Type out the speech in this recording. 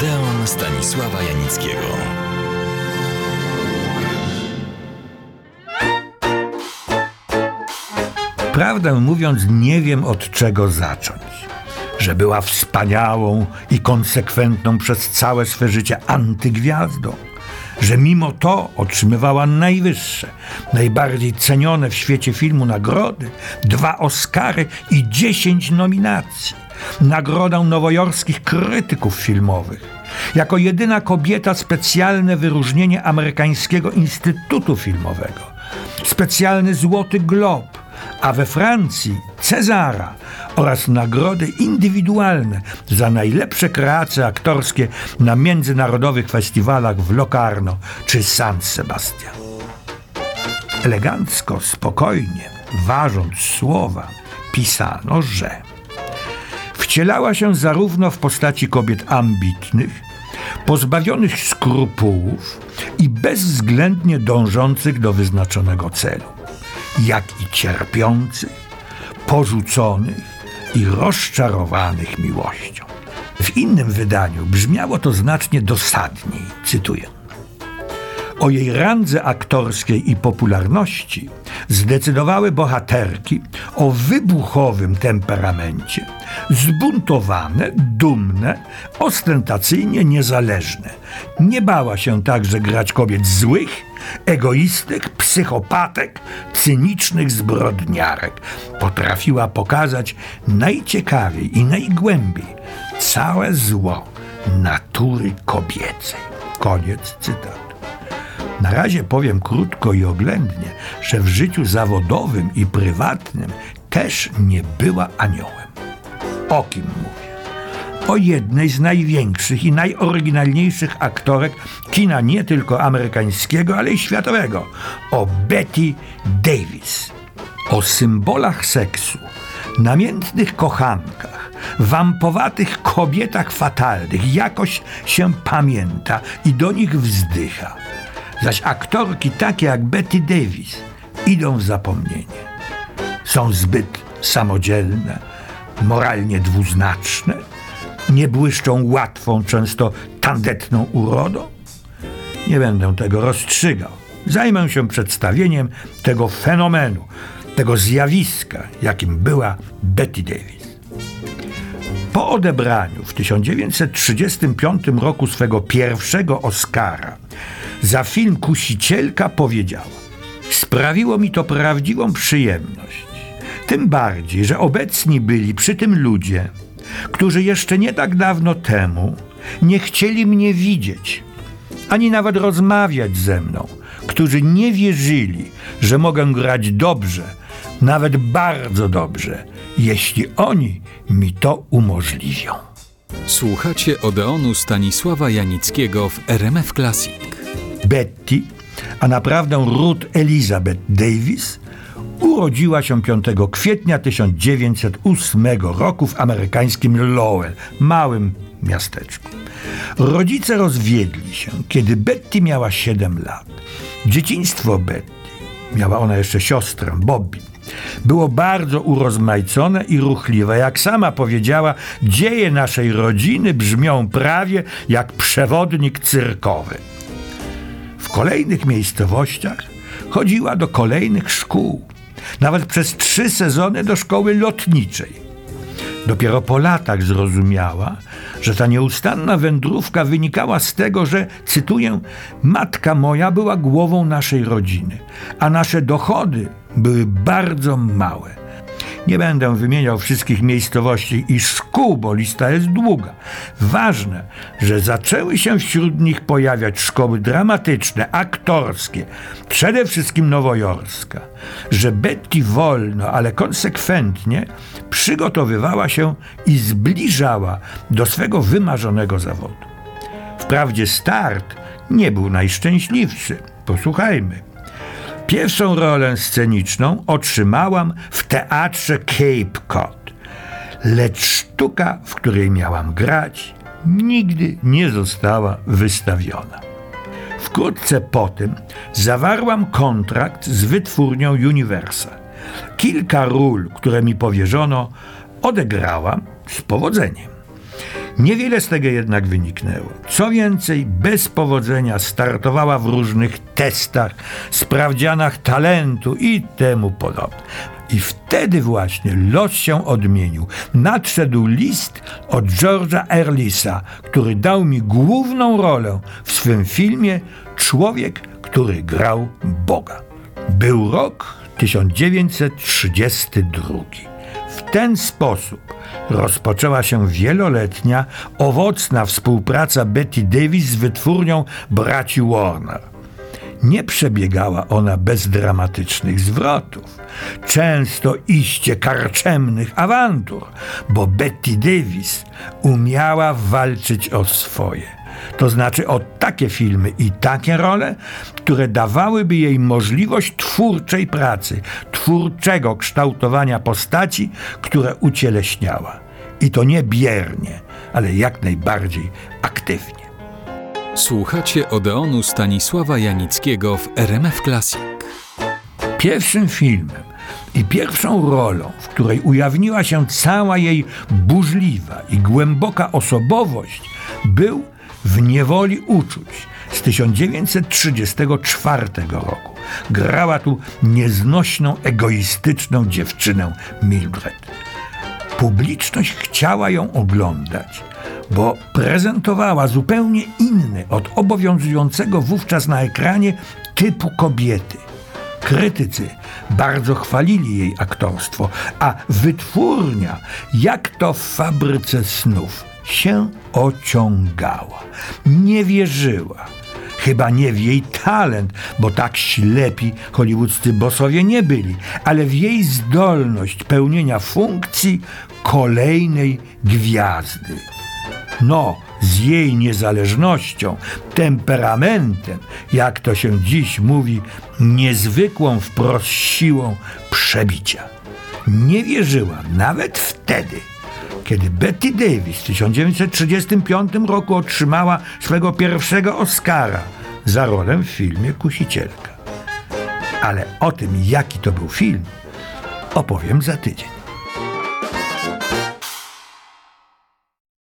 Odeon Stanisława Janickiego. Prawdę mówiąc, nie wiem od czego zacząć. Że była wspaniałą i konsekwentną przez całe swe życie antygwiazdą. Że mimo to otrzymywała najwyższe, najbardziej cenione w świecie filmu nagrody, dwa Oscary i dziesięć nominacji. Nagrodę nowojorskich krytyków filmowych. Jako jedyna kobieta specjalne wyróżnienie Amerykańskiego Instytutu Filmowego. Specjalny Złoty Glob a we Francji Cezara oraz nagrody indywidualne za najlepsze kreacje aktorskie na międzynarodowych festiwalach w Locarno czy San Sebastian. Elegancko, spokojnie, ważąc słowa, pisano, że wcielała się zarówno w postaci kobiet ambitnych, pozbawionych skrupułów i bezwzględnie dążących do wyznaczonego celu jak i cierpiących, porzuconych i rozczarowanych miłością. W innym wydaniu brzmiało to znacznie dosadniej, cytuję. O jej randze aktorskiej i popularności zdecydowały bohaterki o wybuchowym temperamencie, zbuntowane, dumne, ostentacyjnie niezależne. Nie bała się także grać kobiet złych, egoistek, psychopatek, cynicznych zbrodniarek. Potrafiła pokazać najciekawiej i najgłębiej całe zło natury kobiecej. Koniec cytatu. Na razie powiem krótko i oględnie, że w życiu zawodowym i prywatnym też nie była aniołem. O kim mówię? O jednej z największych i najoryginalniejszych aktorek kina nie tylko amerykańskiego, ale i światowego. O Betty Davis. O symbolach seksu, namiętnych kochankach, wampowatych kobietach fatalnych jakoś się pamięta i do nich wzdycha. Zaś aktorki takie jak Betty Davis idą w zapomnienie. Są zbyt samodzielne, moralnie dwuznaczne, nie błyszczą łatwą, często tandetną urodą. Nie będę tego rozstrzygał. Zajmę się przedstawieniem tego fenomenu, tego zjawiska, jakim była Betty Davis. Po odebraniu w 1935 roku swego pierwszego Oscara za film Kusicielka powiedziała: Sprawiło mi to prawdziwą przyjemność. Tym bardziej, że obecni byli przy tym ludzie, którzy jeszcze nie tak dawno temu nie chcieli mnie widzieć, ani nawet rozmawiać ze mną, którzy nie wierzyli, że mogę grać dobrze, nawet bardzo dobrze, jeśli oni mi to umożliwią. Słuchacie Odeonu Stanisława Janickiego w RMF Classic. Betty, a naprawdę Ruth Elizabeth Davis, urodziła się 5 kwietnia 1908 roku w amerykańskim Lowell, małym miasteczku. Rodzice rozwiedli się, kiedy Betty miała 7 lat. Dzieciństwo Betty, miała ona jeszcze siostrę, Bobby, było bardzo urozmaicone i ruchliwe. Jak sama powiedziała, dzieje naszej rodziny brzmią prawie jak przewodnik cyrkowy. W kolejnych miejscowościach chodziła do kolejnych szkół, nawet przez trzy sezony do szkoły lotniczej. Dopiero po latach zrozumiała, że ta nieustanna wędrówka wynikała z tego, że, cytuję, matka moja była głową naszej rodziny, a nasze dochody były bardzo małe. Nie będę wymieniał wszystkich miejscowości i szkół, bo lista jest długa. Ważne, że zaczęły się wśród nich pojawiać szkoły dramatyczne, aktorskie, przede wszystkim nowojorska. Że Betty wolno, ale konsekwentnie przygotowywała się i zbliżała do swego wymarzonego zawodu. Wprawdzie start nie był najszczęśliwszy. Posłuchajmy. Pierwszą rolę sceniczną otrzymałam w teatrze Cape Cod, lecz sztuka, w której miałam grać, nigdy nie została wystawiona. Wkrótce po tym zawarłam kontrakt z wytwórnią Universal. Kilka ról, które mi powierzono, odegrałam z powodzeniem. Niewiele z tego jednak wyniknęło. Co więcej, bez powodzenia startowała w różnych testach, sprawdzianach talentu i temu podobne. I wtedy właśnie los się odmienił. Nadszedł list od George'a Erlisa, który dał mi główną rolę w swym filmie Człowiek, który grał Boga. Był rok 1932. Ten sposób rozpoczęła się wieloletnia, owocna współpraca Betty Davis z wytwórnią braci Warner. Nie przebiegała ona bez dramatycznych zwrotów, często iście karczemnych awantur, bo Betty Davis umiała walczyć o swoje. To znaczy o takie filmy i takie role, które dawałyby jej możliwość twórczej pracy, twórczego kształtowania postaci, które ucieleśniała. I to nie biernie, ale jak najbardziej aktywnie. Słuchacie Odeonu Stanisława Janickiego w RMF Classic. Pierwszym filmem i pierwszą rolą, w której ujawniła się cała jej burzliwa i głęboka osobowość, był w niewoli uczuć z 1934 roku. Grała tu nieznośną, egoistyczną dziewczynę Mildred. Publiczność chciała ją oglądać, bo prezentowała zupełnie inny od obowiązującego wówczas na ekranie typu kobiety. Krytycy bardzo chwalili jej aktorstwo, a wytwórnia, jak to w fabryce snów, się ociągała. Nie wierzyła. Chyba nie w jej talent, bo tak ślepi hollywoodzcy bosowie nie byli, ale w jej zdolność pełnienia funkcji kolejnej gwiazdy. No, z jej niezależnością, temperamentem, jak to się dziś mówi, niezwykłą wprost siłą przebicia. Nie wierzyła nawet wtedy, kiedy Betty Davis w 1935 roku otrzymała swego pierwszego Oscara za rolę w filmie Kusicielka. Ale o tym, jaki to był film, opowiem za tydzień.